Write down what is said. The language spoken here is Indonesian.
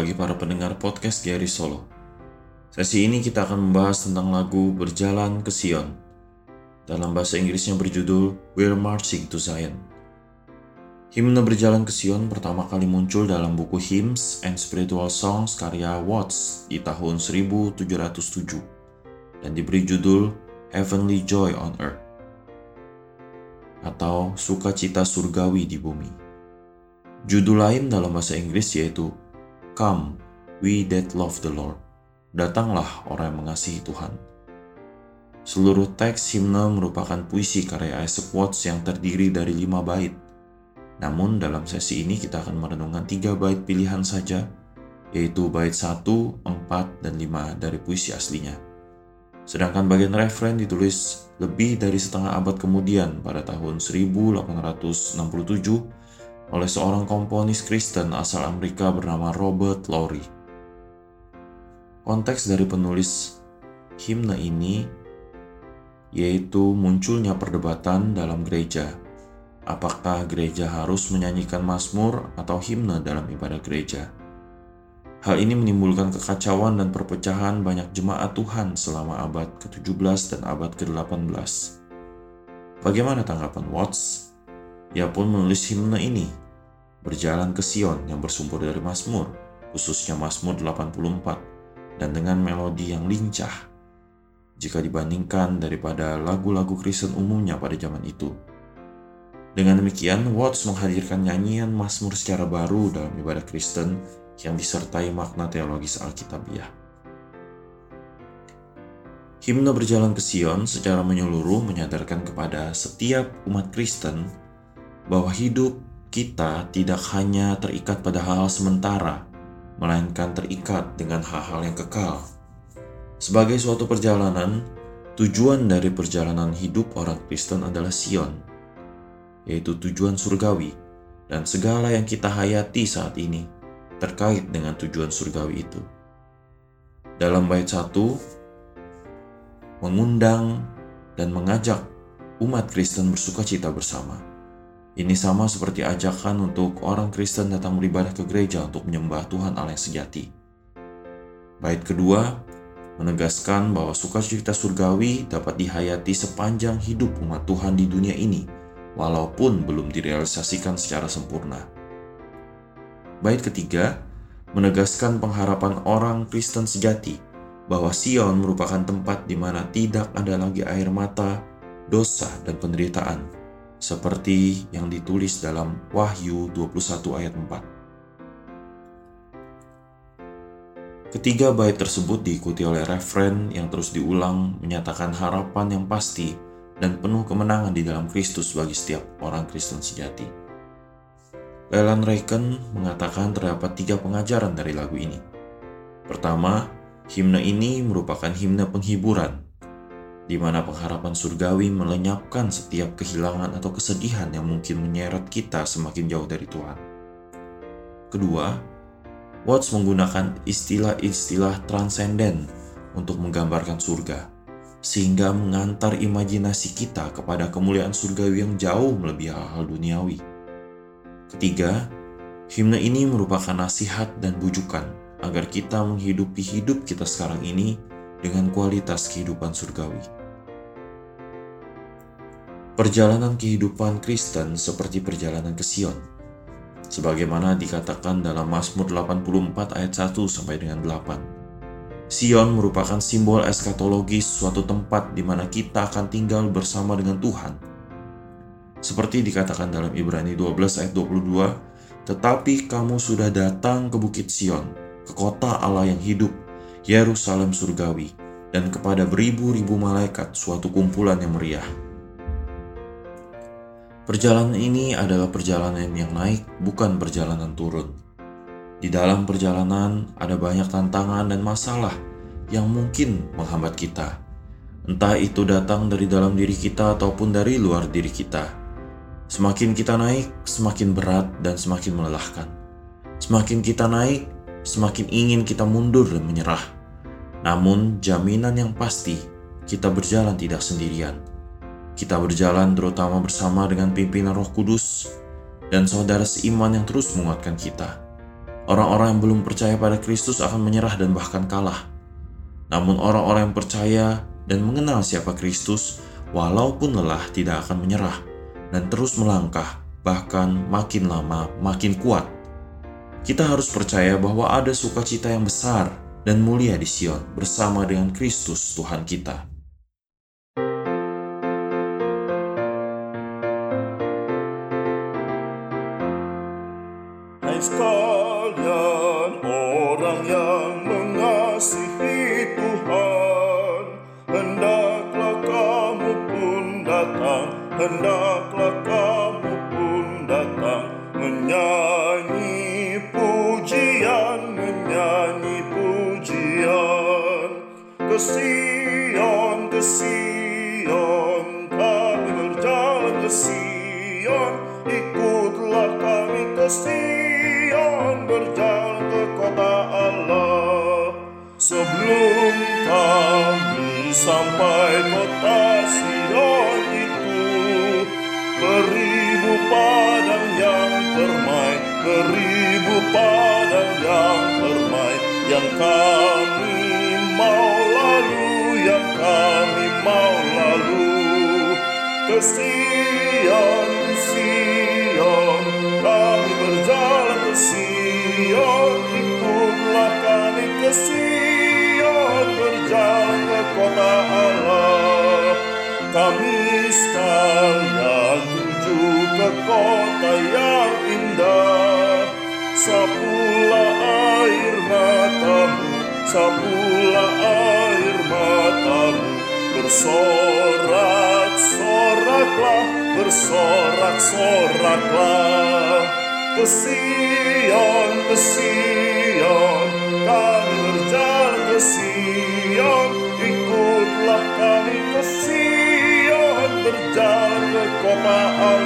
bagi para pendengar podcast Gary Solo. Sesi ini kita akan membahas tentang lagu Berjalan ke Sion. Dalam bahasa Inggrisnya berjudul We're Marching to Zion. Himne Berjalan ke Sion pertama kali muncul dalam buku Hymns and Spiritual Songs karya Watts di tahun 1707 dan diberi judul Heavenly Joy on Earth atau Sukacita Surgawi di Bumi. Judul lain dalam bahasa Inggris yaitu Come, we that love the Lord. Datanglah orang yang mengasihi Tuhan. Seluruh teks himne merupakan puisi karya Isaac Watts yang terdiri dari lima bait. Namun dalam sesi ini kita akan merenungkan tiga bait pilihan saja, yaitu bait 1, 4, dan 5 dari puisi aslinya. Sedangkan bagian referen ditulis lebih dari setengah abad kemudian pada tahun 1867 oleh seorang komponis Kristen asal Amerika bernama Robert Lowry. Konteks dari penulis himne ini yaitu munculnya perdebatan dalam gereja. Apakah gereja harus menyanyikan mazmur atau himne dalam ibadah gereja? Hal ini menimbulkan kekacauan dan perpecahan banyak jemaat Tuhan selama abad ke-17 dan abad ke-18. Bagaimana tanggapan Watts? Ia pun menulis himne ini, Berjalan ke Sion yang bersumber dari Mazmur, khususnya Mazmur 84, dan dengan melodi yang lincah jika dibandingkan daripada lagu-lagu Kristen umumnya pada zaman itu. Dengan demikian, Watts menghadirkan nyanyian Mazmur secara baru dalam ibadah Kristen yang disertai makna teologis Alkitabiah. Himne berjalan ke Sion secara menyeluruh menyadarkan kepada setiap umat Kristen bahwa hidup kita tidak hanya terikat pada hal-hal sementara, melainkan terikat dengan hal-hal yang kekal. Sebagai suatu perjalanan, tujuan dari perjalanan hidup orang Kristen adalah Sion, yaitu tujuan surgawi, dan segala yang kita hayati saat ini terkait dengan tujuan surgawi itu. Dalam bait satu, mengundang dan mengajak umat Kristen bersuka cita bersama. Ini sama seperti ajakan untuk orang Kristen datang beribadah ke gereja untuk menyembah Tuhan Allah yang sejati. Bait kedua, menegaskan bahwa sukacita surgawi dapat dihayati sepanjang hidup umat Tuhan di dunia ini, walaupun belum direalisasikan secara sempurna. Bait ketiga, menegaskan pengharapan orang Kristen sejati bahwa Sion merupakan tempat di mana tidak ada lagi air mata, dosa, dan penderitaan, seperti yang ditulis dalam Wahyu 21 ayat 4. Ketiga bait tersebut diikuti oleh referen yang terus diulang menyatakan harapan yang pasti dan penuh kemenangan di dalam Kristus bagi setiap orang Kristen sejati. Leland Raiken mengatakan terdapat tiga pengajaran dari lagu ini. Pertama, Himne ini merupakan himne penghiburan, di mana pengharapan surgawi melenyapkan setiap kehilangan atau kesedihan yang mungkin menyeret kita semakin jauh dari Tuhan. Kedua, Watts menggunakan istilah-istilah transenden untuk menggambarkan surga, sehingga mengantar imajinasi kita kepada kemuliaan surgawi yang jauh melebihi hal-hal duniawi. Ketiga, himne ini merupakan nasihat dan bujukan agar kita menghidupi hidup kita sekarang ini dengan kualitas kehidupan surgawi. Perjalanan kehidupan Kristen seperti perjalanan ke Sion, sebagaimana dikatakan dalam Mazmur 84 ayat 1 sampai dengan 8. Sion merupakan simbol eskatologis suatu tempat di mana kita akan tinggal bersama dengan Tuhan. Seperti dikatakan dalam Ibrani 12 ayat 22, tetapi kamu sudah datang ke Bukit Sion, ke kota Allah yang hidup, Yerusalem surgawi, dan kepada beribu-ribu malaikat suatu kumpulan yang meriah. Perjalanan ini adalah perjalanan yang naik, bukan perjalanan turun. Di dalam perjalanan ada banyak tantangan dan masalah yang mungkin menghambat kita. Entah itu datang dari dalam diri kita ataupun dari luar diri kita. Semakin kita naik, semakin berat dan semakin melelahkan. Semakin kita naik, semakin ingin kita mundur dan menyerah. Namun, jaminan yang pasti, kita berjalan tidak sendirian. Kita berjalan terutama bersama dengan pimpinan Roh Kudus dan saudara seiman yang terus menguatkan kita. Orang-orang yang belum percaya pada Kristus akan menyerah dan bahkan kalah. Namun orang-orang yang percaya dan mengenal siapa Kristus, walaupun lelah tidak akan menyerah dan terus melangkah, bahkan makin lama makin kuat. Kita harus percaya bahwa ada sukacita yang besar dan mulia di Sion bersama dengan Kristus Tuhan kita. Sekalian orang yang mengasihi Tuhan. Hendaklah kamu pun datang Hendaklah kamu pun datang Menyanyi pujian Menyanyi pujian. Ke Sion, Beribu padang yang permai Beribu padang yang permai Yang kami mau lalu Yang kami mau lalu Ke Sion, Sion Kami berjalan ke Sion Kami sekalian tuju ke kota yang indah. Sapulah air matamu Sapulah air matamu. Bersorak-soraklah Bersorak-soraklah. Ke Sion, ke Sion kami ke